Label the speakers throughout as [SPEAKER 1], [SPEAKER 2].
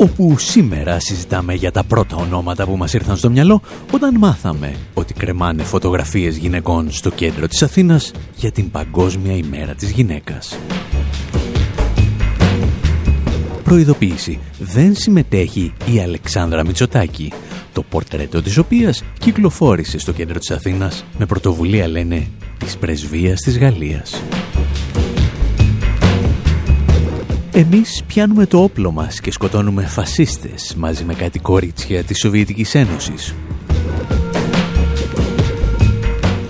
[SPEAKER 1] Όπου σήμερα συζητάμε για τα πρώτα ονόματα που μας ήρθαν στο μυαλό όταν μάθαμε ότι κρεμάνε φωτογραφίες γυναικών στο κέντρο της Αθήνας για την Παγκόσμια ημέρα της γυναίκας. Προειδοποίηση. Δεν συμμετέχει η Αλεξάνδρα Μητσοτάκη, το πορτρέτο της οποίας κυκλοφόρησε στο κέντρο της Αθήνας με πρωτοβουλία, λένε, της πρεσβείας της Γαλλίας. Εμείς πιάνουμε το όπλο μας και σκοτώνουμε φασίστες μαζί με κάτι κορίτσια της Σοβιετικής Ένωσης.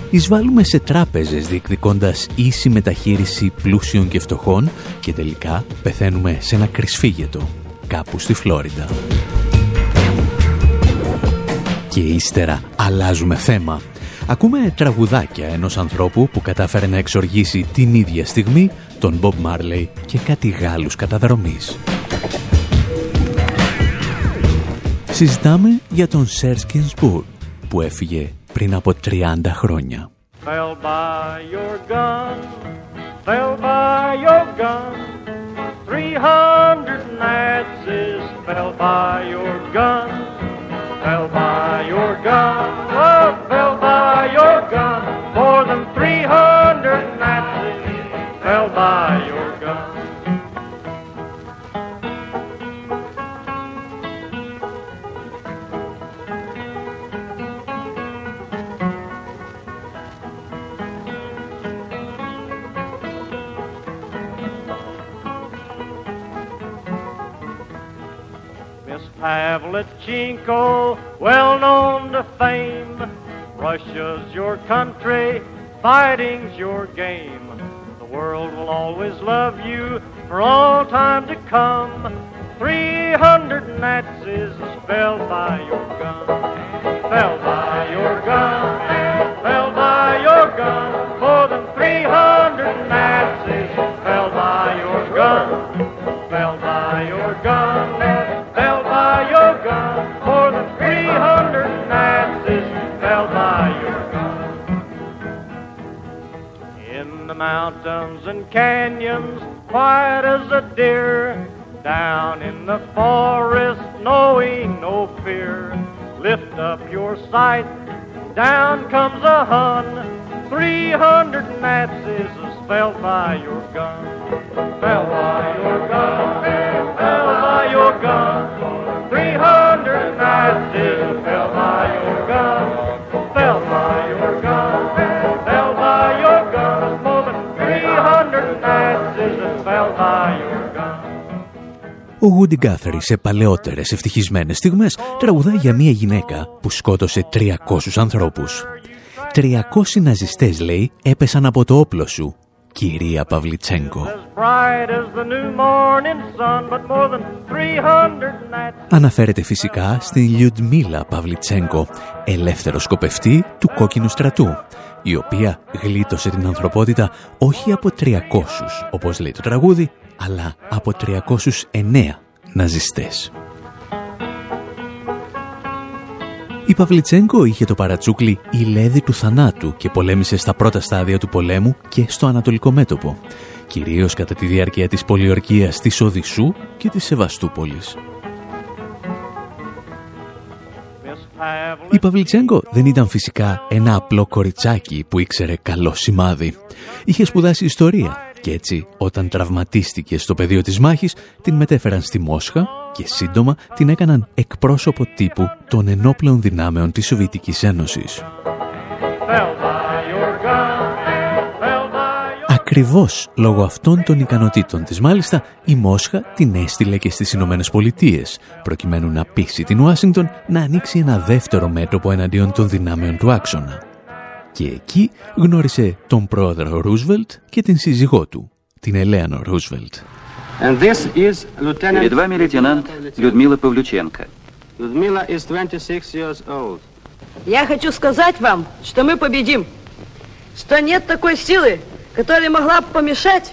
[SPEAKER 1] Εισβάλλουμε σε τράπεζες διεκδικώντας ίση μεταχείριση πλούσιων και φτωχών και τελικά πεθαίνουμε σε ένα κρυσφύγετο κάπου στη Φλόριντα. Και ύστερα αλλάζουμε θέμα. Ακούμε τραγουδάκια ενός ανθρώπου που κατάφερε να εξοργήσει την ίδια στιγμή τον Bob Marley και κάτι Γάλλους καταδρομής. Συζητάμε για τον Σέρσκιν Σπουρ που έφυγε πριν από 30 χρόνια. Fell by your gun, fell by your gun, 300 Nazis fell by your gun, fell by your gun, by your gun. Miss Pavlichenko, well known to fame, Russia's your country, fighting's your game. World will always love you for all time to come. 300 Nazis fell by your gun, fell by your gun, fell by your gun. More than 300 Nazis fell by your gun, mountains and canyons, quiet as a deer. Down in the forest, knowing no fear. Lift up your sight, down comes a Hun. 300 Nazis is fell by your gun. Fell by your gun, fell by your gun. 300 Nazis fell by your gun. Ο Woody Guthrie σε παλαιότερες ευτυχισμένες στιγμές τραγουδάει για μια γυναίκα που σκότωσε 300 ανθρώπους. 300 ναζιστές, λέει, έπεσαν από το όπλο σου, κυρία Παυλιτσέγκο. Αναφέρεται φυσικά στην Λιουντμίλα Παυλιτσέγκο, ελεύθερο σκοπευτή του κόκκινου στρατού, η οποία γλίτωσε την ανθρωπότητα όχι από 300, όπως λέει το τραγούδι, αλλά από 309 ναζιστές. Η Παυλιτσέγκο είχε το παρατσούκλι «Η Λέδη του θανάτου» και πολέμησε στα πρώτα στάδια του πολέμου και στο Ανατολικό μέτωπο, κυρίως κατά τη διάρκεια της πολιορκίας της Οδυσσού και της Σεβαστούπολης. Η Παυλιτσέγκο δεν ήταν φυσικά ένα απλό κοριτσάκι που ήξερε καλό σημάδι. Είχε σπουδάσει ιστορία και έτσι όταν τραυματίστηκε στο πεδίο της μάχης την μετέφεραν στη Μόσχα και σύντομα την έκαναν εκπρόσωπο τύπου των ενόπλων δυνάμεων της Σοβιετικής Ένωσης. Ακριβώς λόγω αυτών των ικανοτήτων της μάλιστα, η Μόσχα την έστειλε και στις Ηνωμένες Πολιτείες, προκειμένου να πείσει την Ουάσιγκτον να ανοίξει ένα δεύτερο μέτωπο εναντίον των δυνάμεων του άξονα Και εκεί γνώρισε τον πρόεδρο Ρούσβελτ και την σύζυγό του, την Ελέανο Ρούσβελτ.
[SPEAKER 2] Перед вами лейтенант Людмила Павлюченко.
[SPEAKER 3] Людмила is 26 years old.
[SPEAKER 4] Я хочу сказать вам, что мы победим. что нет такой силы, которая могла бы помешать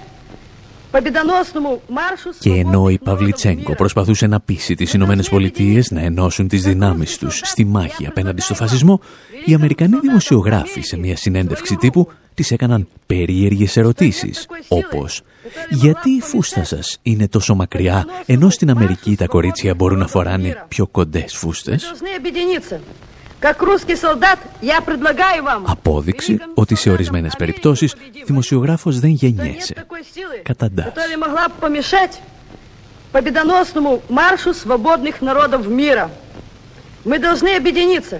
[SPEAKER 5] και ενώ η Παυλιτσέγκο προσπαθούσε να πείσει τις Ηνωμένες Πολιτείες να ενώσουν τις δυνάμεις τους στη μάχη απέναντι στο φασισμό, οι Αμερικανοί δημοσιογράφοι σε μια συνέντευξη τύπου τις έκαναν περίεργες ερωτήσεις, όπως «Γιατί η φούστα σας είναι τόσο μακριά, ενώ στην Αμερική τα κορίτσια μπορούν να φοράνε πιο κοντές φούστες» Απόδειξη ότι σε ορισμένες περιπτώσεις δημοσιογράφος δεν γεννιέσαι. Καταντάς.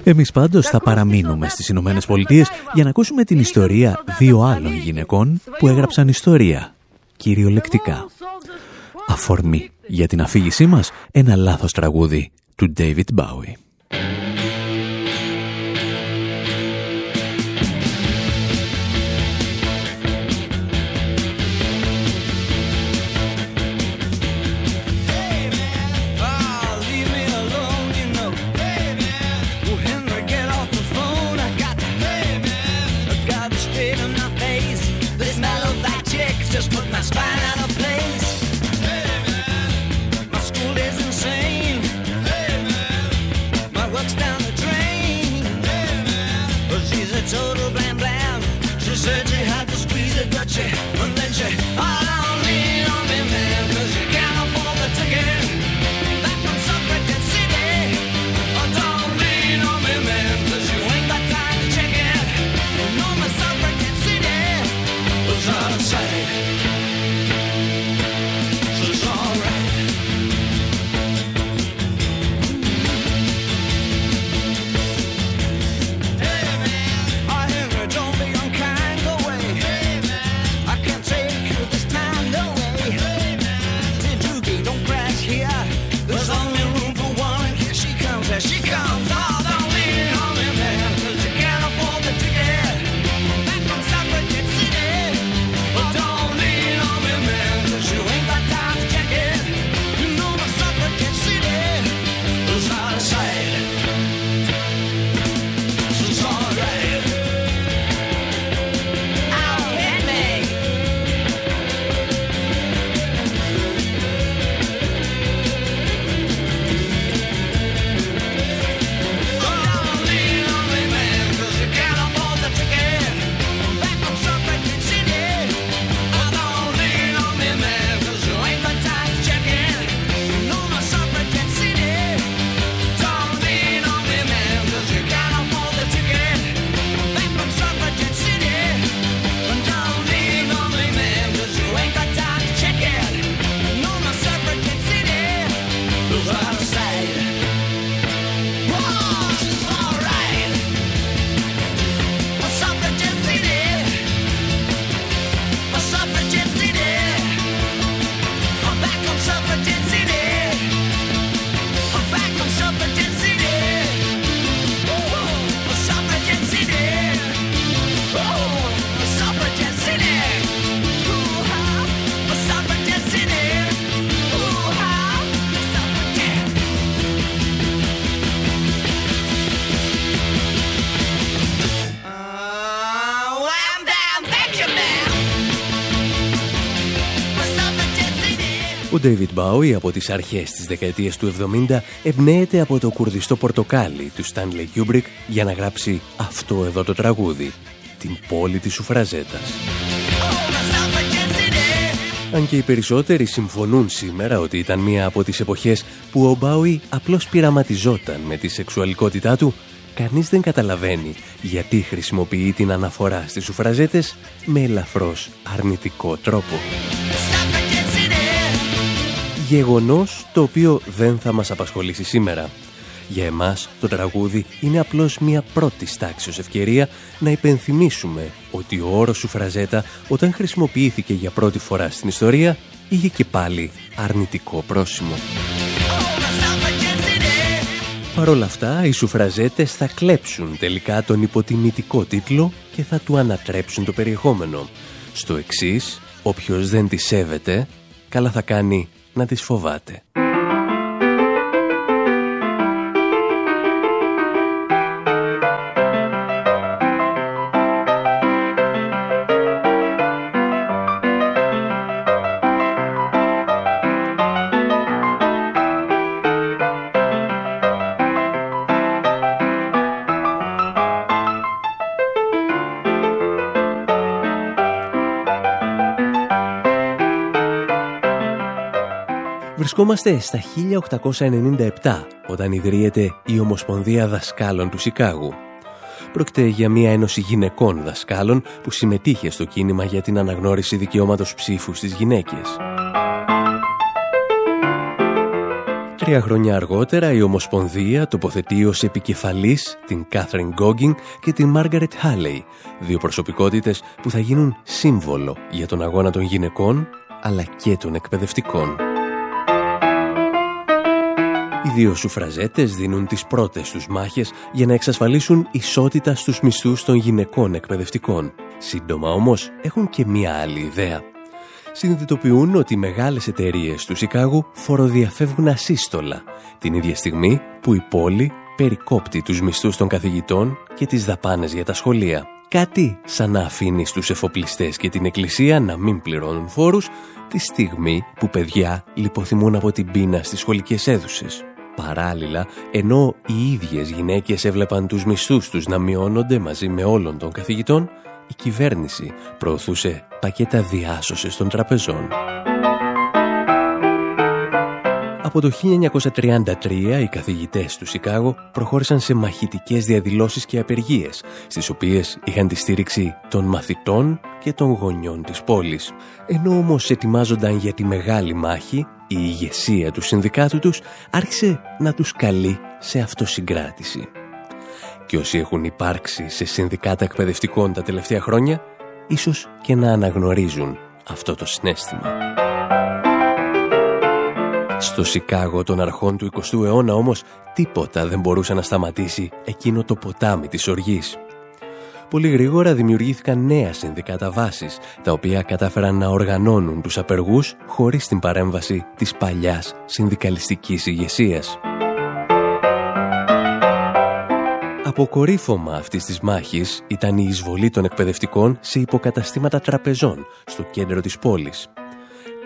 [SPEAKER 5] Εμείς πάντως θα παραμείνουμε στις Ηνωμένες Πολιτείες για να ακούσουμε την ιστορία δύο άλλων γυναικών που έγραψαν ιστορία, κυριολεκτικά. Αφορμή για την αφήγησή μας ένα λάθος τραγούδι του David Bowie. Ο David Bowie από τις αρχές της δεκαετίας του 70 εμπνέεται από το κουρδιστό πορτοκάλι του Stanley Kubrick για να γράψει αυτό εδώ το τραγούδι, την πόλη της Σουφραζέτας. Αν και οι περισσότεροι συμφωνούν σήμερα ότι ήταν μία από τις εποχές που ο Μπάουι απλώς πειραματιζόταν με τη σεξουαλικότητά του, κανείς δεν καταλαβαίνει γιατί χρησιμοποιεί την αναφορά στις σουφραζέτες με ελαφρώς αρνητικό τρόπο γεγονός το οποίο δεν θα μας απασχολήσει σήμερα. Για εμάς το τραγούδι είναι απλώς μια πρώτη τάξης ευκαιρία να υπενθυμίσουμε ότι ο όρος σουφραζέτα όταν χρησιμοποιήθηκε για πρώτη φορά στην ιστορία είχε και πάλι αρνητικό πρόσημο. Παρ' όλα αυτά, οι σουφραζέτες θα κλέψουν τελικά τον υποτιμητικό τίτλο και θα του ανατρέψουν το περιεχόμενο. Στο εξής, όποιος δεν τη σέβεται, καλά θα κάνει να τις φοβάται.
[SPEAKER 6] Βρισκόμαστε στα 1897 όταν ιδρύεται η Ομοσπονδία Δασκάλων του Σικάγου. Πρόκειται για μια ένωση γυναικών δασκάλων που συμμετείχε στο κίνημα για την αναγνώριση δικαιώματος ψήφους στις γυναίκες. Τρία χρόνια αργότερα η Ομοσπονδία τοποθετεί ως επικεφαλής την Κάθριν Γκόγκινγκ και την Μάργαρετ Χάλεϊ, δύο προσωπικότητες που θα γίνουν σύμβολο για τον αγώνα των γυναικών αλλά και των εκπαιδευτικών. Οι δύο σουφραζέτες δίνουν τις πρώτες τους μάχες για να εξασφαλίσουν ισότητα στους μισθούς των γυναικών εκπαιδευτικών. Σύντομα όμως έχουν και μία άλλη ιδέα. Συνειδητοποιούν ότι οι μεγάλες εταιρείες του Σικάγου φοροδιαφεύγουν ασύστολα την ίδια στιγμή που η πόλη περικόπτει τους μισθούς των καθηγητών και τις δαπάνες για τα σχολεία. Κάτι σαν να αφήνει στους εφοπλιστές και την εκκλησία να μην πληρώνουν φόρους τη στιγμή που παιδιά λιποθυμούν από την πείνα στις σχολικές έδουσες. Παράλληλα, ενώ οι ίδιες γυναίκες έβλεπαν τους μισθούς τους να μειώνονται μαζί με όλων των καθηγητών, η κυβέρνηση προωθούσε πακέτα διάσωσης των τραπεζών. Από το 1933 οι καθηγητές του Σικάγο προχώρησαν σε μαχητικές διαδηλώσεις και απεργίες, στις οποίες είχαν τη στήριξη των μαθητών και των γονιών της πόλης. Ενώ όμως ετοιμάζονταν για τη μεγάλη μάχη, η ηγεσία του συνδικάτου τους άρχισε να τους καλεί σε αυτοσυγκράτηση. Και όσοι έχουν υπάρξει σε συνδικάτα εκπαιδευτικών τα τελευταία χρόνια, ίσως και να αναγνωρίζουν αυτό το συνέστημα. Στο Σικάγο των αρχών του 20ου αιώνα όμως τίποτα δεν μπορούσε να σταματήσει εκείνο το ποτάμι της οργής. Πολύ γρήγορα δημιουργήθηκαν νέα συνδικάτα βάσης, τα οποία κατάφεραν να οργανώνουν τους απεργούς χωρίς την παρέμβαση της παλιάς συνδικαλιστικής ηγεσίας. Αποκορύφωμα αυτής της μάχης ήταν η εισβολή των εκπαιδευτικών σε υποκαταστήματα τραπεζών στο κέντρο της πόλης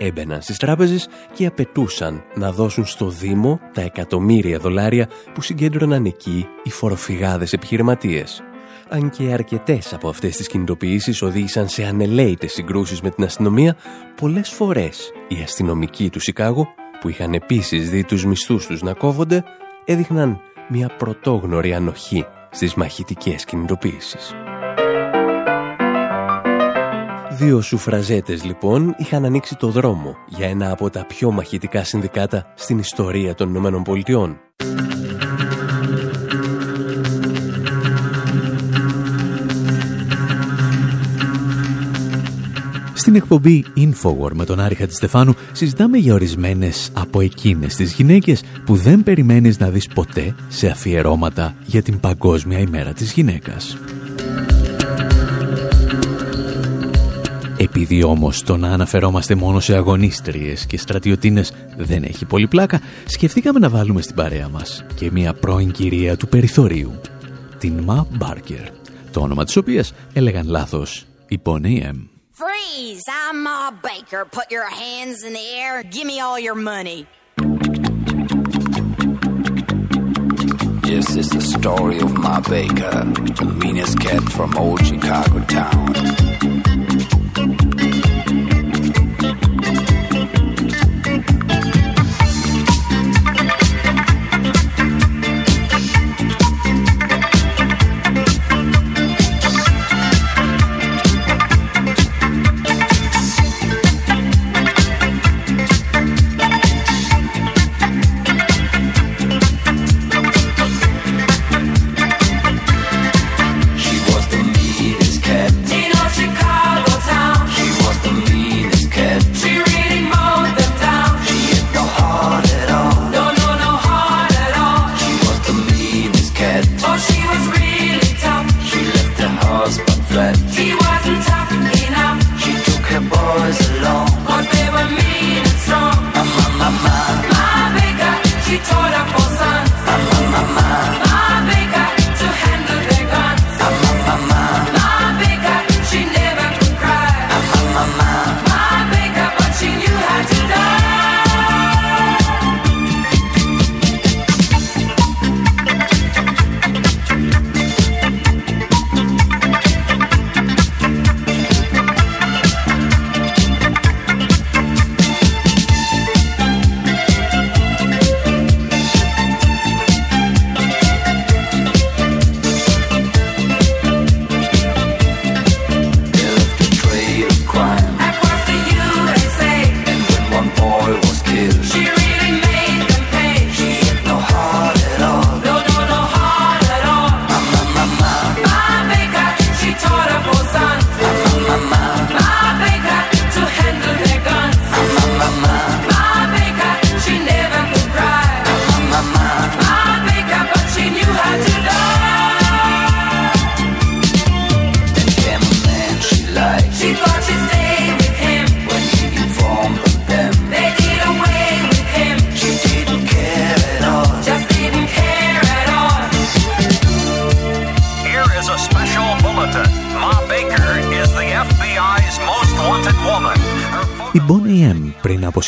[SPEAKER 6] έμπαιναν στις τράπεζες και απαιτούσαν να δώσουν στο Δήμο τα εκατομμύρια δολάρια που συγκέντρωναν εκεί οι φοροφυγάδες επιχειρηματίες. Αν και αρκετές από αυτές τις κινητοποιήσεις οδήγησαν σε ανελαίτες συγκρούσεις με την αστυνομία, πολλές φορές οι αστυνομικοί του Σικάγο, που είχαν επίσης δει τους μισθούς τους να κόβονται, έδειχναν μια πρωτόγνωρη ανοχή στις μαχητικές κινητοποιήσεις. Δύο σουφραζέτες λοιπόν είχαν ανοίξει το δρόμο για ένα από τα πιο μαχητικά συνδικάτα στην ιστορία των Ηνωμένων Πολιτειών.
[SPEAKER 1] Στην εκπομπή Infowar με τον Άρη Χατζηστεφάνου συζητάμε για ορισμένες από εκείνες τις γυναίκες που δεν περιμένεις να δεις ποτέ σε αφιερώματα για την Παγκόσμια ημέρα της γυναίκας. Επειδή όμως το να αναφερόμαστε μόνο σε αγωνίστριες και στρατιωτίνες δεν έχει πολύ πλάκα, σκεφτήκαμε να βάλουμε στην παρέα μας και μια πρώην κυρία του περιθωρίου, την Μα Μπάρκερ, το όνομα της οποίας έλεγαν λάθος η Bonnie M. Freeze! I'm Ma Baker. Put your hands in the air. Give me all your money. This is the story of Ma Baker, the meanest cat from old Chicago town.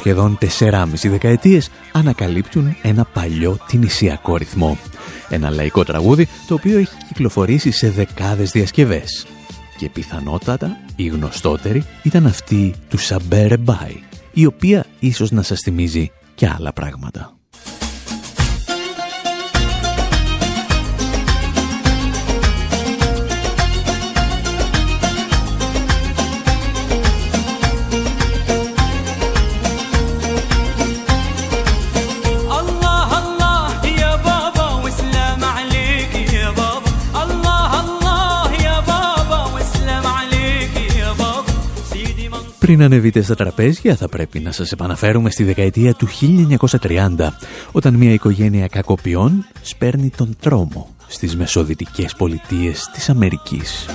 [SPEAKER 1] Σχεδόν 4,5 δεκαετίες ανακαλύπτουν ένα παλιό τυνησιακό ρυθμό. Ένα λαϊκό τραγούδι το οποίο έχει κυκλοφορήσει σε δεκάδες διασκευές. Και πιθανότατα η γνωστότερη ήταν αυτή του Σαμπέρε Μπάι, η οποία ίσως να σας θυμίζει και άλλα πράγματα. Πριν ανεβείτε στα τραπέζια θα πρέπει να σας επαναφέρουμε στη δεκαετία του 1930 όταν μια οικογένεια κακοποιών σπέρνει τον τρόμο στις μεσοδυτικές πολιτείες της Αμερικής.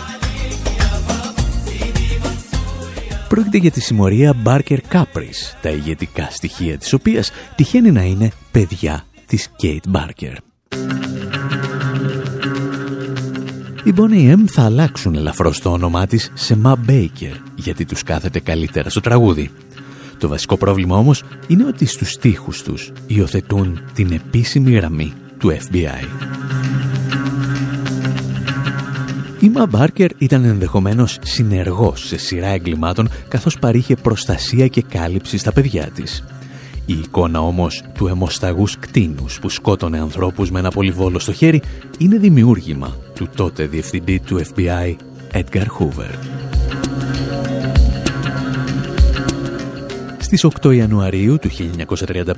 [SPEAKER 1] Πρόκειται για τη συμμορία Barker Capris, τα ηγετικά στοιχεία της οποίας τυχαίνει να είναι παιδιά της Kate Barker. Οι Bonnie M θα αλλάξουν ελαφρώς το όνομά της σε Ma Baker, γιατί τους κάθεται καλύτερα στο τραγούδι. Το βασικό πρόβλημα όμως είναι ότι στους στίχους τους υιοθετούν την επίσημη γραμμή του FBI. Η Μα Μπάρκερ ήταν ενδεχομένως συνεργός σε σειρά εγκλημάτων καθώς παρήχε προστασία και κάλυψη στα παιδιά της. Η εικόνα όμως του αιμοσταγούς κτίνους που σκότωνε ανθρώπους με ένα πολυβόλο στο χέρι είναι δημιούργημα του τότε διευθυντή του FBI Edgar Hoover. Στις 8 Ιανουαρίου του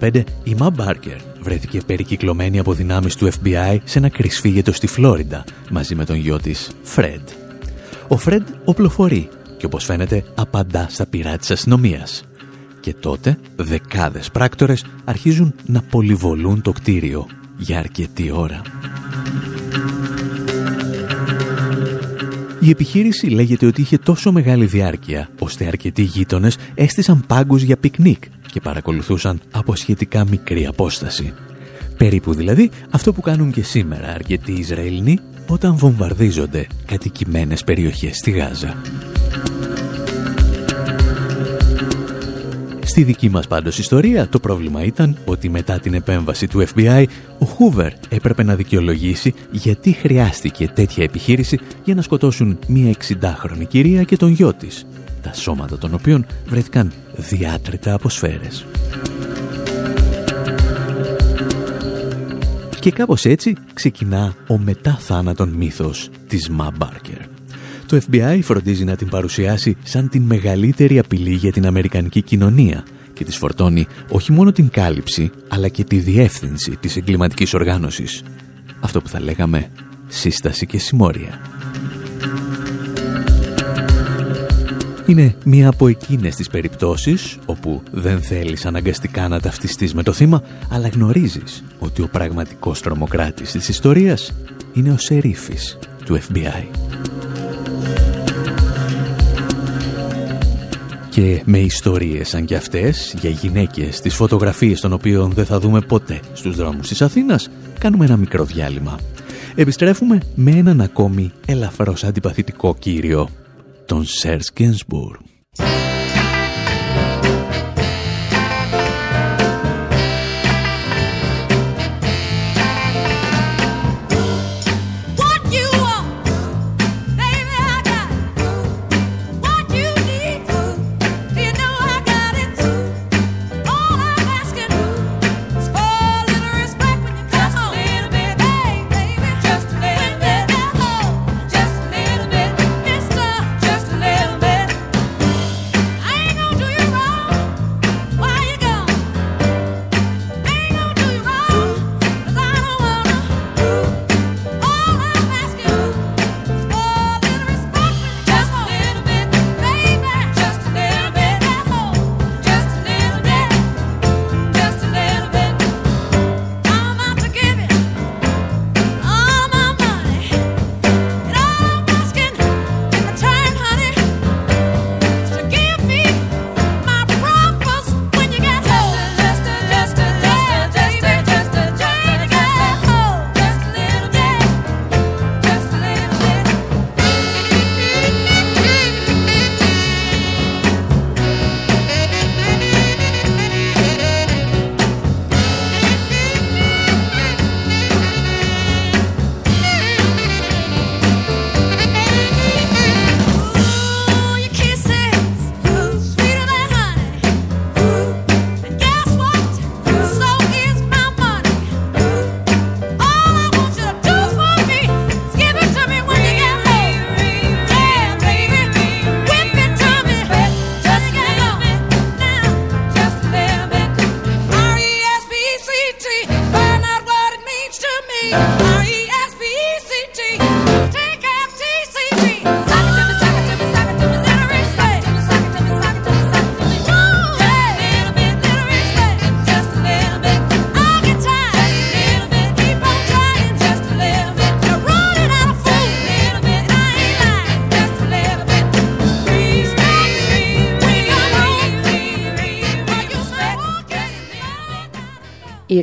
[SPEAKER 1] 1935 η Μα Μπάρκερ βρέθηκε περικυκλωμένη από δυνάμεις του FBI σε ένα κρυσφύγετο στη Φλόριντα μαζί με τον γιο της Φρέντ. Ο Φρέντ οπλοφορεί και όπως φαίνεται απαντά στα πειρά της αστυνομίας. Και τότε δεκάδες πράκτορες αρχίζουν να πολυβολούν το κτίριο για αρκετή ώρα. Η επιχείρηση λέγεται ότι είχε τόσο μεγάλη διάρκεια, ώστε αρκετοί γείτονες έστησαν πάγκους για πικνίκ και παρακολουθούσαν από σχετικά μικρή απόσταση. Περίπου δηλαδή αυτό που κάνουν και σήμερα αρκετοί Ισραηλινοί όταν βομβαρδίζονται κατοικημένες περιοχές στη Γάζα. Στη δική μας πάντως ιστορία το πρόβλημα ήταν ότι μετά την επέμβαση του FBI ο Χούβερ έπρεπε να δικαιολογήσει γιατί χρειάστηκε τέτοια επιχείρηση για να σκοτώσουν μία 60χρονη κυρία και τον γιο της, τα σώματα των οποίων βρέθηκαν διάτρητα από σφαίρες. Και κάπως έτσι ξεκινά ο μετά θάνατον μύθος της Μα Μπάρκερ. Το FBI φροντίζει να την παρουσιάσει σαν την μεγαλύτερη απειλή για την Αμερικανική κοινωνία και της φορτώνει όχι μόνο την κάλυψη, αλλά και τη διεύθυνση της εγκληματικής οργάνωσης. Αυτό που θα λέγαμε σύσταση και συμμόρια. Είναι μία από εκείνες τις περιπτώσεις όπου δεν θέλεις αναγκαστικά να ταυτιστείς με το θύμα, αλλά γνωρίζεις ότι ο πραγματικός τρομοκράτης της ιστορίας είναι ο σερίφης του FBI. Και με ιστορίες σαν και αυτές για γυναίκες, τις φωτογραφίες των οποίων δεν θα δούμε ποτέ στους δρόμους της Αθήνας, κάνουμε ένα μικρό διάλειμμα. Επιστρέφουμε με έναν ακόμη ελαφρώς αντιπαθητικό κύριο, τον Σέρς Γκένσμπουρ.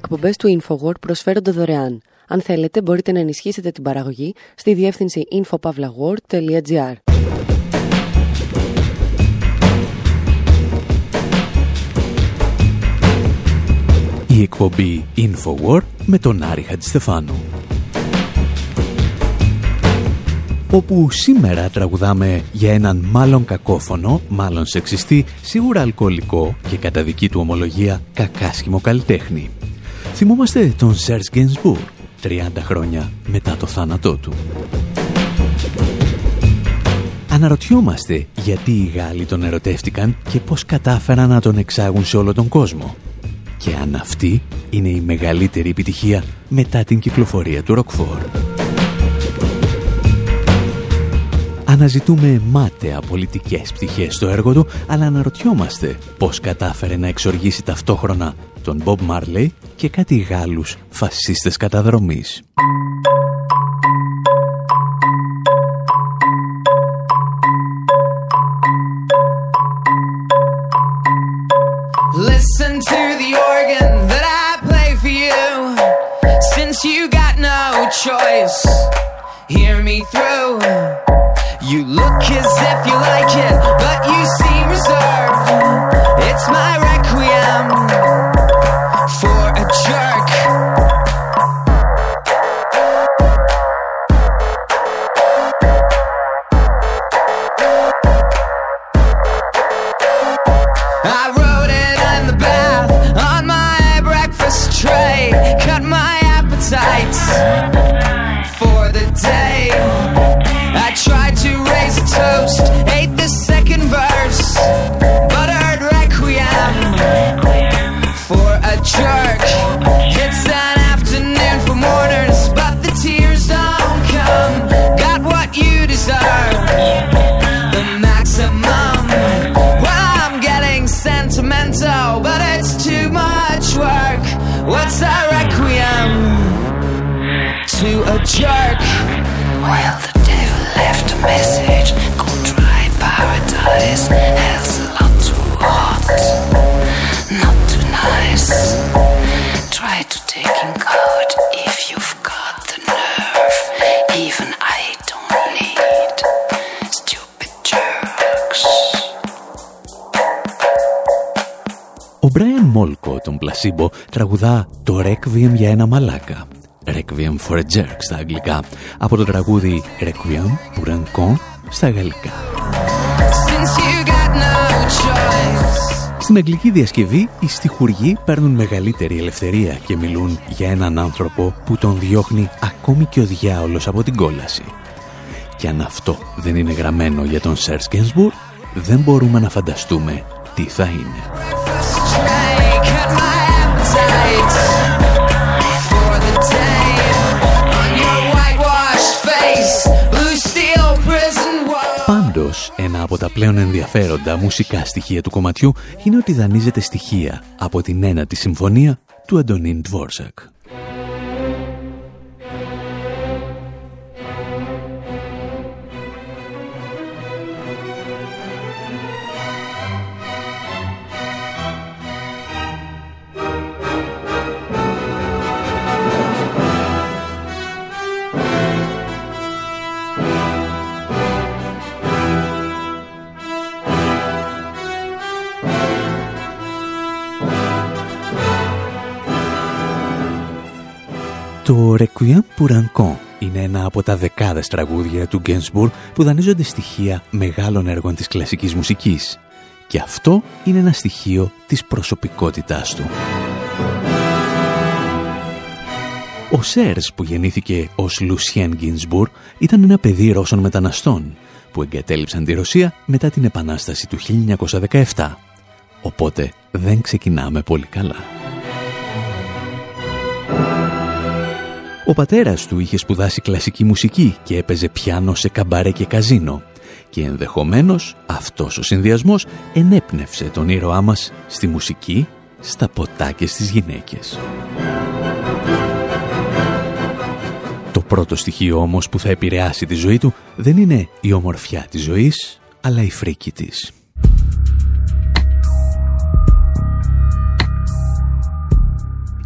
[SPEAKER 7] Οι εκπομπές του InfoWord προσφέρονται δωρεάν. Αν θέλετε, μπορείτε να ενισχύσετε την παραγωγή στη διεύθυνση infopavlagor.gr.
[SPEAKER 1] Η εκπομπή InfoWord με τον Άρη Χατζηστεφάνου. όπου σήμερα τραγουδάμε για έναν μάλλον κακόφωνο, μάλλον σεξιστή, σίγουρα αλκοολικό και κατά δική του ομολογία κακάσχημο καλλιτέχνη. Θυμόμαστε τον Σέρς Γκένσμπουρ, 30 χρόνια μετά το θάνατό του. Αναρωτιόμαστε γιατί οι Γάλλοι τον ερωτεύτηκαν και πώς κατάφεραν να τον εξάγουν σε όλο τον κόσμο. Και αν αυτή είναι η μεγαλύτερη επιτυχία μετά την κυκλοφορία του Ροκφόρ. Αναζητούμε μάταια πολιτικές πτυχές στο έργο του, αλλά αναρωτιόμαστε πώς κατάφερε να εξοργήσει ταυτόχρονα τον Bob Marley και κάτι Γάλλους φασίστες καταδρομής. Listen to the organ that I play for you Since you got no choice Hear me through You look as if you like it But you seem reserved. It's my requiem Μόλκο, τον Πλασίμπο, τραγουδά το Requiem για ένα μαλάκα. Requiem for a Jerk στα αγγλικά, από το τραγούδι Requiem pour un con στα γαλλικά.
[SPEAKER 8] Since you got no choice.
[SPEAKER 1] Στην αγγλική διασκευή, οι στιχουργοί παίρνουν μεγαλύτερη ελευθερία και μιλούν για έναν άνθρωπο που τον διώχνει ακόμη και ο διάολος από την κόλαση. Και αν αυτό δεν είναι γραμμένο για τον Σερ Σκένσμπουρ, δεν μπορούμε να φανταστούμε τι θα είναι.
[SPEAKER 8] Wall.
[SPEAKER 1] Πάντως, ένα από τα πλέον ενδιαφέροντα μουσικά στοιχεία του κομματιού είναι ότι δανείζεται στοιχεία από την ένατη συμφωνία του Αντωνίν Τβόρσακ. Το Requiem pour un con είναι ένα από τα δεκάδες τραγούδια του Γκένσμπουρ που δανείζονται στοιχεία μεγάλων έργων της κλασικής μουσικής. Και αυτό είναι ένα στοιχείο της προσωπικότητάς του. Ο Σέρς που γεννήθηκε ως Λουσιέν Γκίνσμπουρ ήταν ένα παιδί Ρώσων μεταναστών που εγκατέλειψαν τη Ρωσία μετά την Επανάσταση του 1917. Οπότε δεν ξεκινάμε πολύ καλά. Ο πατέρας του είχε σπουδάσει κλασική μουσική και έπαιζε πιάνο σε καμπαρέ και καζίνο και ενδεχομένως αυτός ο συνδυασμός ενέπνευσε τον ήρωά μας στη μουσική, στα ποτά και στις γυναίκες. Το πρώτο στοιχείο όμως που θα επηρεάσει τη ζωή του δεν είναι η ομορφιά της ζωής, αλλά η φρίκη της.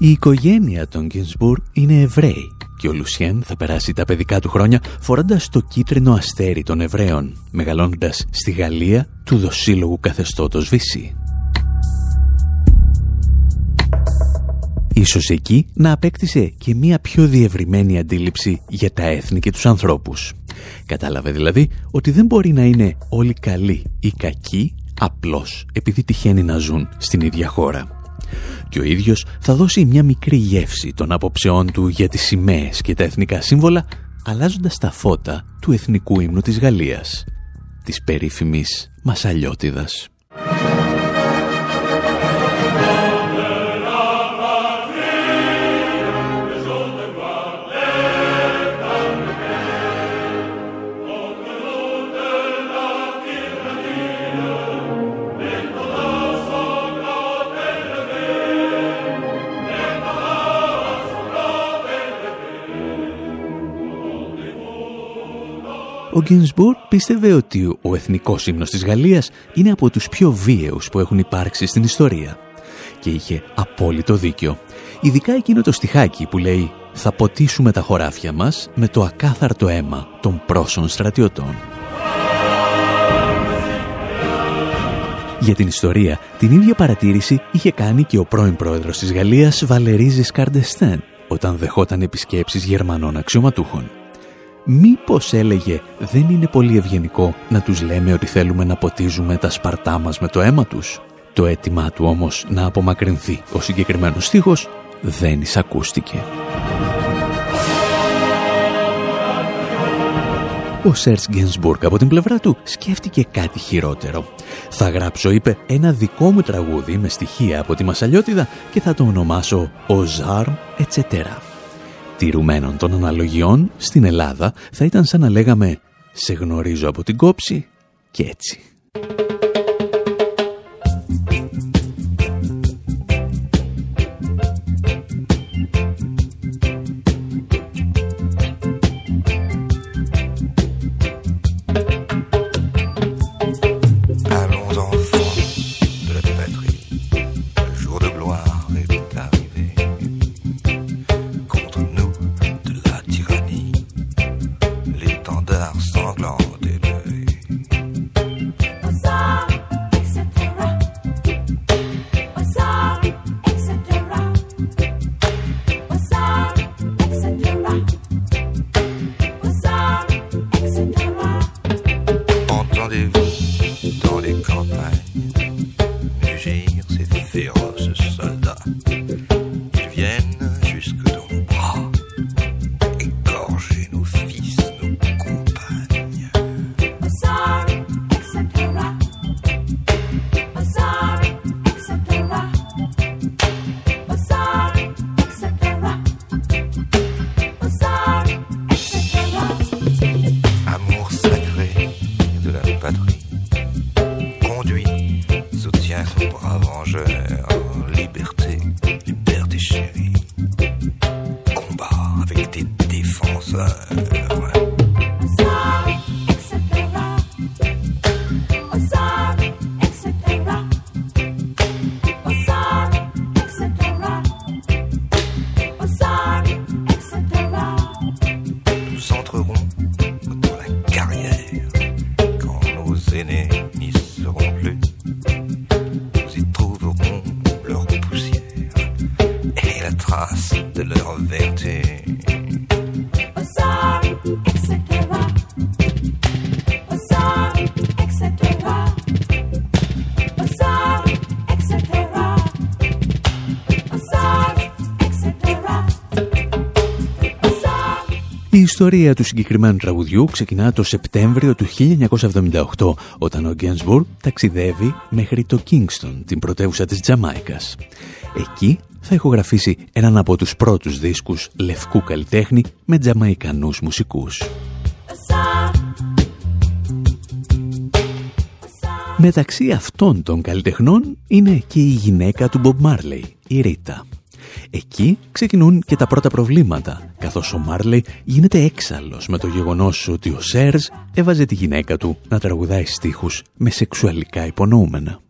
[SPEAKER 1] Η οικογένεια των Γκίνσμπουργκ είναι Εβραίοι και ο Λουσιέν θα περάσει τα παιδικά του χρόνια φορώντας το κίτρινο αστέρι των Εβραίων, μεγαλώνοντας στη Γαλλία του δοσύλλογου καθεστώτος Βυσσή. Ίσως εκεί να απέκτησε και μία πιο διευρυμένη αντίληψη για τα έθνη και τους ανθρώπους. Κατάλαβε δηλαδή ότι δεν μπορεί να είναι όλοι καλοί ή κακοί απλώς επειδή τυχαίνει να ζουν στην ίδια χώρα και ο ίδιος θα δώσει μια μικρή γεύση των απόψεών του για τις σημαίες και τα εθνικά σύμβολα αλλάζοντας τα φώτα του εθνικού ύμνου της Γαλλίας, της περίφημης Μασαλιώτιδας. Ο Γκίνσμπουργκ πίστευε ότι ο εθνικός ύμνος της Γαλλίας είναι από τους πιο βίαιους που έχουν υπάρξει στην ιστορία. Και είχε απόλυτο δίκιο. Ειδικά εκείνο το στιχάκι που λέει «Θα ποτίσουμε τα χωράφια μας με το ακάθαρτο αίμα των πρόσων στρατιωτών». Για την ιστορία, την ίδια παρατήρηση είχε κάνει και ο πρώην πρόεδρος της Γαλλίας Βαλερίζης Καρντεστέν όταν δεχόταν επισκέψεις Γερμανών αξιωματούχων. Μήπως έλεγε δεν είναι πολύ ευγενικό να τους λέμε ότι θέλουμε να ποτίζουμε τα σπαρτά μας με το αίμα τους. Το αίτημά του όμως να απομακρυνθεί ο συγκεκριμένος στίχος δεν εισακούστηκε. Ο Σέρτς Γκένσμπουργκ από την πλευρά του σκέφτηκε κάτι χειρότερο. Θα γράψω, είπε, ένα δικό μου τραγούδι με στοιχεία από τη Μασαλιώτιδα και θα το ονομάσω «Ο Ζάρμ Ετσετέρα» τηρουμένων των αναλογιών στην Ελλάδα θα ήταν σαν να λέγαμε «Σε γνωρίζω από την κόψη» και έτσι. outside. Ιστορία του συγκεκριμένου τραγουδιού ξεκινά το Σεπτέμβριο του 1978 όταν ο Γκένσμπουργκ ταξιδεύει μέχρι το Κίνγκστον, την πρωτεύουσα της Τζαμάικας. Εκεί θα ηχογραφήσει έναν από τους πρώτους δίσκους λευκού καλλιτέχνη με τζαμαϊκανούς μουσικούς. Μεταξύ αυτών των καλλιτεχνών είναι και η γυναίκα του Μπομπ Μάρλεϊ, η Ρίτα. Εκεί ξεκινούν και τα πρώτα προβλήματα, καθώς ο Μάρλεϊ γίνεται έξαλλος με το γεγονός ότι ο Σέρζ έβαζε τη γυναίκα του να τραγουδάει στίχους με σεξουαλικά υπονοούμενα.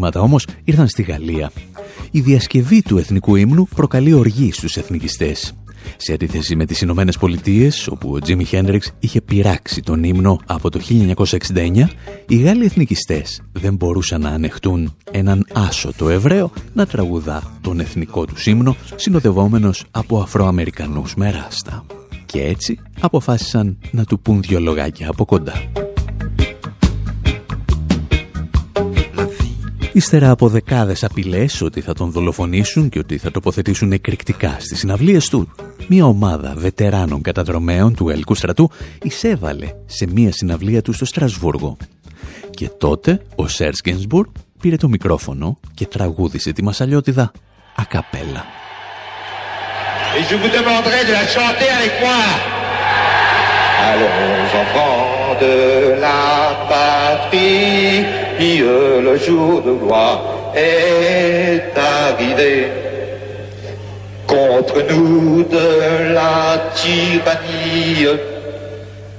[SPEAKER 1] Προβλήματα όμως ήρθαν στη Γαλλία. Η διασκευή του εθνικού ύμνου προκαλεί οργή στους εθνικιστές. Σε αντίθεση με τις Ηνωμένες Πολιτείες, όπου ο Τζίμι Χέντριξ είχε πειράξει τον ύμνο από το 1969, οι Γάλλοι εθνικιστές δεν μπορούσαν να ανεχτούν έναν άσωτο Εβραίο να τραγουδά τον εθνικό τους ύμνο, συνοδευόμενος από Αφροαμερικανούς με ράστα. Και έτσι αποφάσισαν να του πούν δυο λογάκια από κοντά. Ύστερα από δεκάδες απειλές ότι θα τον δολοφονήσουν και ότι θα τοποθετήσουν εκρηκτικά στις συναυλίες του, μια ομάδα βετεράνων καταδρομέων του Ελκού στρατού εισέβαλε σε μια συναυλία του στο Στρασβούργο. Και τότε ο Σέρς Γκένσμπουρ πήρε το μικρόφωνο και τραγούδισε τη μασαλιώτιδα ακαπέλα.
[SPEAKER 9] Et je vous demanderai de la chanter avec moi. Allons enfants de la patrie, le jour de gloire est arrivé. Contre nous de la tyrannie,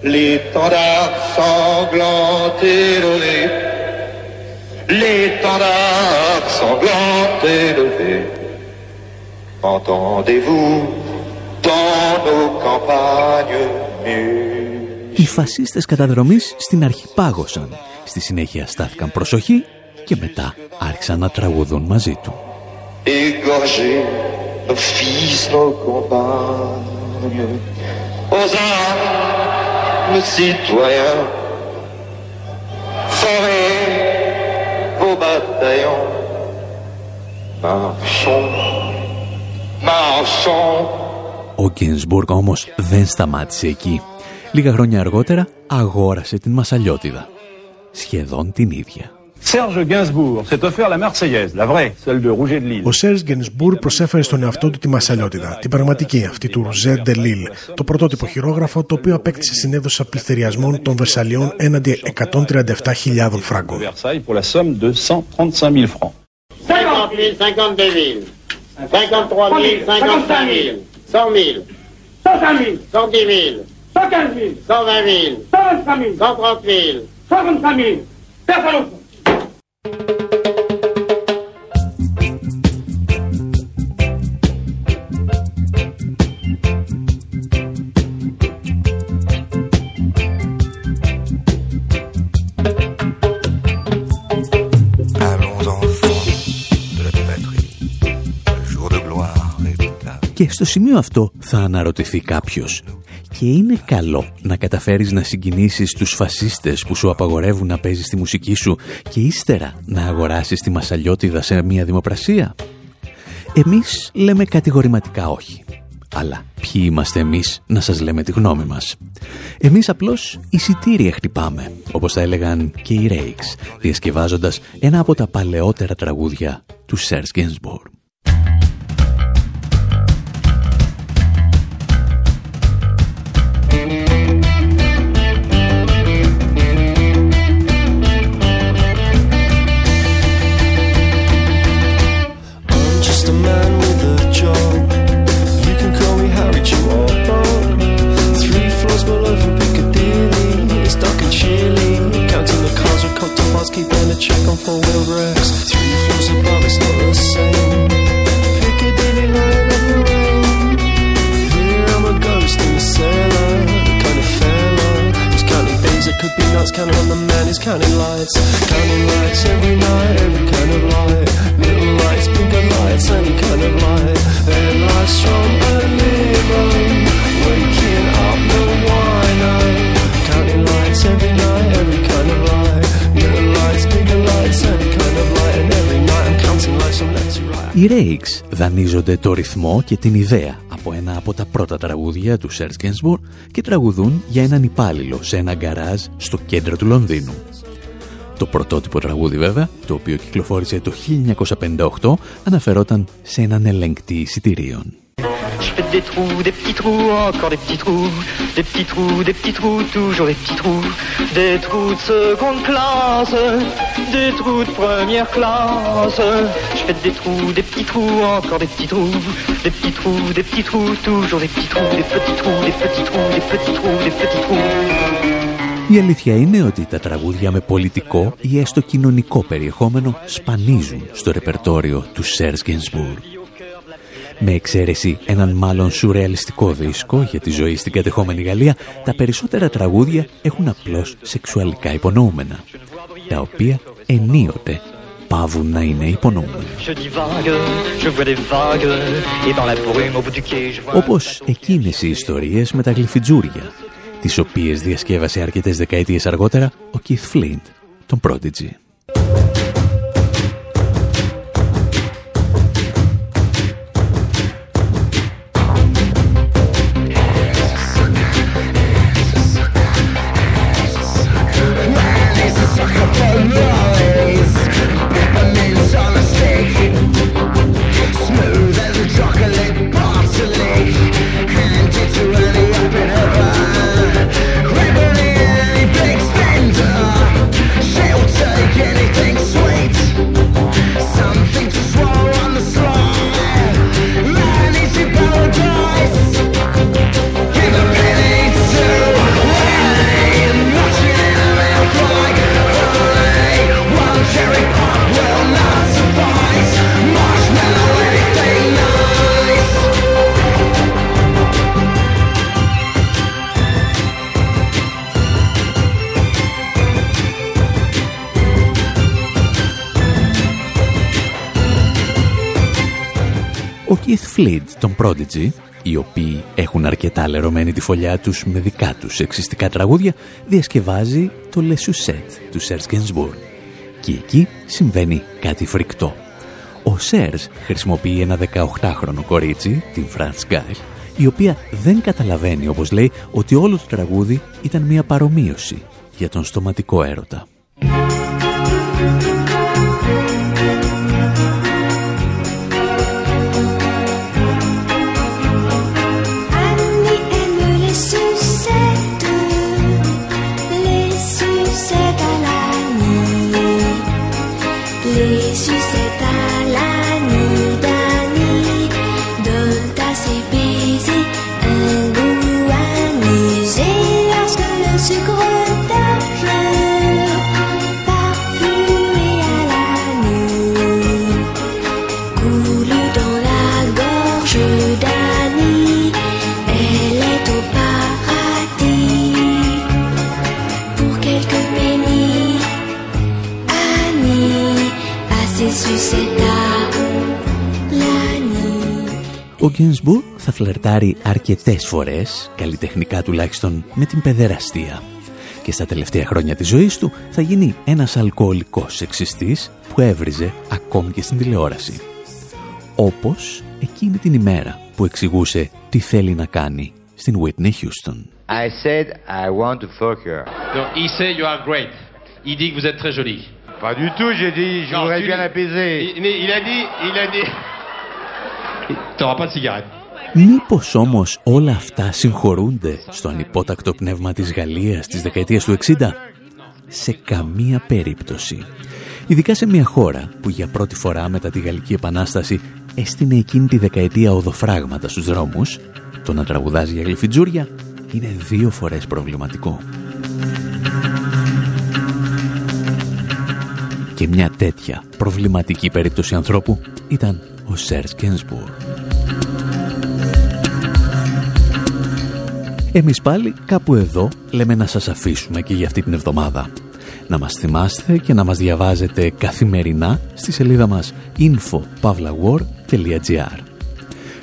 [SPEAKER 9] l'étendard sanglant élevé, l'étendard sanglant élevé. Entendez-vous dans nos campagnes nues.
[SPEAKER 1] Οι φασίστες καταδρομής στην αρχή πάγωσαν. Στη συνέχεια στάθηκαν προσοχή και μετά άρχισαν να τραγουδούν μαζί του.
[SPEAKER 9] Égorger nos fils, nos compagnes, aux armes citoyens, forez vos bataillons, marchons, marchons.
[SPEAKER 1] Ο Γκίνσμπουργκ όμως δεν σταμάτησε εκεί. Λίγα χρόνια αργότερα αγόρασε την Μασαλιώτιδα. Σχεδόν την ίδια.
[SPEAKER 10] Ο Σέρ Γκένσμπουργκ προσέφερε στον εαυτό του τη μασαλιότητα, την πραγματική αυτή του Ρουζέ Ντελίλ, το πρωτότυπο χειρόγραφο το οποίο απέκτησε συνέδωση απληθυριασμών των Βερσαλιών έναντι 137.000 φράγκων.
[SPEAKER 11] 135
[SPEAKER 1] Και στο σημείο αυτό θα αναρωτηθεί κάποιος και είναι καλό να καταφέρεις να συγκινήσεις τους φασίστες που σου απαγορεύουν να παίζεις τη μουσική σου και ύστερα να αγοράσεις τη μασαλιώτιδα σε μια δημοπρασία. Εμείς λέμε κατηγορηματικά όχι. Αλλά ποιοι είμαστε εμείς να σας λέμε τη γνώμη μας. Εμείς απλώς εισιτήρια χτυπάμε, όπως θα έλεγαν και οι Ρέιξ, διασκευάζοντας ένα από τα παλαιότερα τραγούδια του Σέρς Γκένσμπορ. Ηρέξ δανείζονται το ρυθμό και την ιδέα από ένα από τα πρώτα τραγούδια του Σέρτ Γκένσμπορ και τραγουδούν για έναν υπάλληλο σε ένα γκαράζ στο κέντρο του Λονδίνου. Το πρωτότυπο τραγούδι βέβαια, το οποίο κυκλοφόρησε το 1958, αναφερόταν σε έναν ελεγκτή εισιτηρίων.
[SPEAKER 12] Je fais des trous, des petits trous, encore des petits trous, des petits trous, des petits trous, toujours des petits trous, des trous de seconde classe, des trous de première classe. Je fais des trous, des petits trous, encore des petits trous, des petits trous, des petits trous, toujours des petits trous, des petits trous, des petits trous, des petits trous, des petits trous.
[SPEAKER 1] Η αλήθεια είναι ότι τα τραγούδια με πολιτικό ή έστω κοινωνικό περιεχόμενο σπανίζουν στο ρεπερτόριο του Σέρς Γκένσμπουργκ. Με εξαίρεση έναν μάλλον σουρεαλιστικό δίσκο για τη ζωή στην κατεχόμενη Γαλλία, τα περισσότερα τραγούδια έχουν απλώς σεξουαλικά υπονοούμενα, τα οποία ενίοτε πάβουν να είναι υπονοούμενα. Όπως εκείνες οι ιστορίες με τα γλυφιτζούρια, τις οποίες διασκεύασε αρκετές δεκαετίες αργότερα ο Keith Flint, τον Prodigy. Fleet, τον Prodigy, οι οποίοι έχουν αρκετά λερωμένη τη φωλιά τους με δικά τους εξιστικά τραγούδια, διασκευάζει το Le Suzette του Serge Gainsbourg. Και εκεί συμβαίνει κάτι φρικτό. Ο Σέρς χρησιμοποιεί ένα 18χρονο κορίτσι, την Franz Geil, η οποία δεν καταλαβαίνει, όπως λέει, ότι όλο το τραγούδι ήταν μια παρομοίωση για τον στοματικό έρωτα. Γκένσμπουργκ θα φλερτάρει αρκετές φορές, καλλιτεχνικά τουλάχιστον, με την παιδεραστία. Και στα τελευταία χρόνια της ζωής του θα γίνει ένας αλκοολικός σεξιστής που έβριζε ακόμη και στην τηλεόραση. Όπως εκείνη την ημέρα που εξηγούσε τι θέλει να κάνει στην Whitney Houston.
[SPEAKER 11] I said I want to fuck her.
[SPEAKER 13] Donc, il sait you are great. Il dit que vous êtes très jolie.
[SPEAKER 11] Pas du tout, j'ai dit je
[SPEAKER 13] Non,
[SPEAKER 11] voudrais
[SPEAKER 13] tu
[SPEAKER 11] bien
[SPEAKER 13] dis-
[SPEAKER 11] l'apaiser.
[SPEAKER 13] Il, il a dit, il a dit. T'auras pas de cigarette.
[SPEAKER 1] Μήπως όμως όλα αυτά συγχωρούνται στο ανυπότακτο πνεύμα της Γαλλίας της δεκαετίας του 60? Σε καμία περίπτωση. Ειδικά σε μια χώρα που για πρώτη φορά μετά τη Γαλλική Επανάσταση έστεινε εκείνη τη δεκαετία οδοφράγματα στους δρόμους, το να τραγουδάς για γλυφιτζούρια είναι δύο φορές προβληματικό. Και μια τέτοια προβληματική περίπτωση ανθρώπου ήταν ο Σέρς Γκένσμπουργκ. Εμείς πάλι κάπου εδώ λέμε να σας αφήσουμε και για αυτή την εβδομάδα. Να μας θυμάστε και να μας διαβάζετε καθημερινά στη σελίδα μας info.pavlawar.gr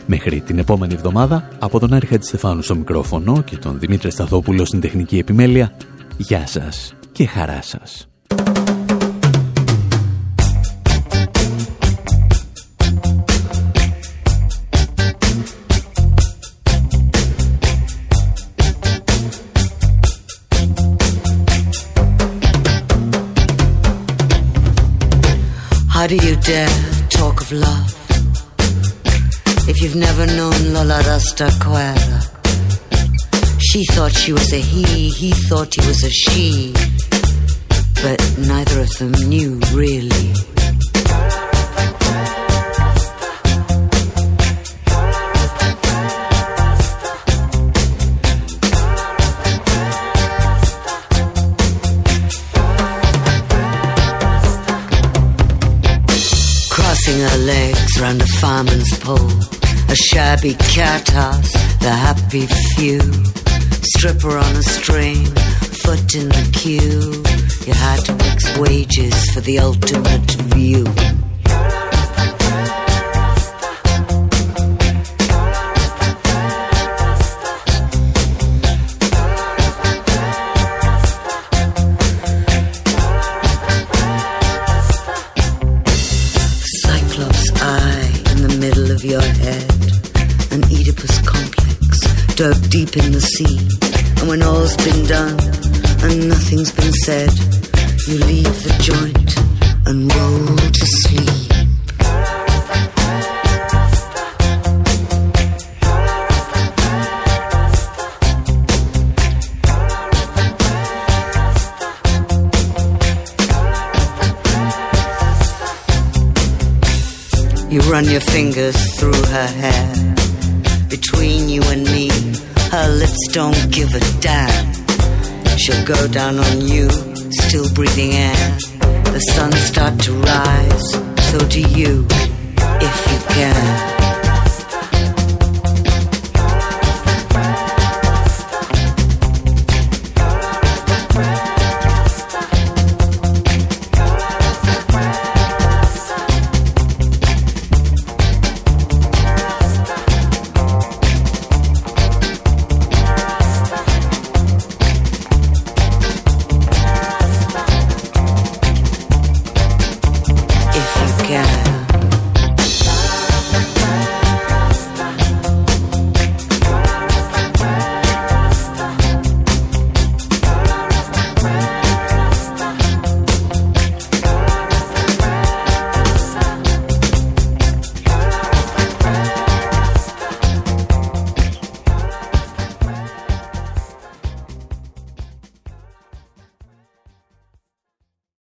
[SPEAKER 1] Μέχρι την επόμενη εβδομάδα, από τον Άρη Χατζηστεφάνου στο μικρόφωνο και τον Δημήτρη Σταθόπουλο στην τεχνική επιμέλεια, γεια σας και χαρά σας.
[SPEAKER 14] Do you dare talk of love if you've never known Lola Rastaquera? She thought she was a he, he thought he was a she, but neither of them knew really. Fireman's pole, a shabby cat house, the happy few. Stripper on a string, foot in the queue. You had to fix wages for the ultimate view. Deep in the sea. And when all's been done and nothing's been said, you leave the joint and roll to sleep. You run your fingers through her hair between you and me. Her lips don't give a damn. She'll go down on you, still breathing air. The sun start to rise, so do you, if you can.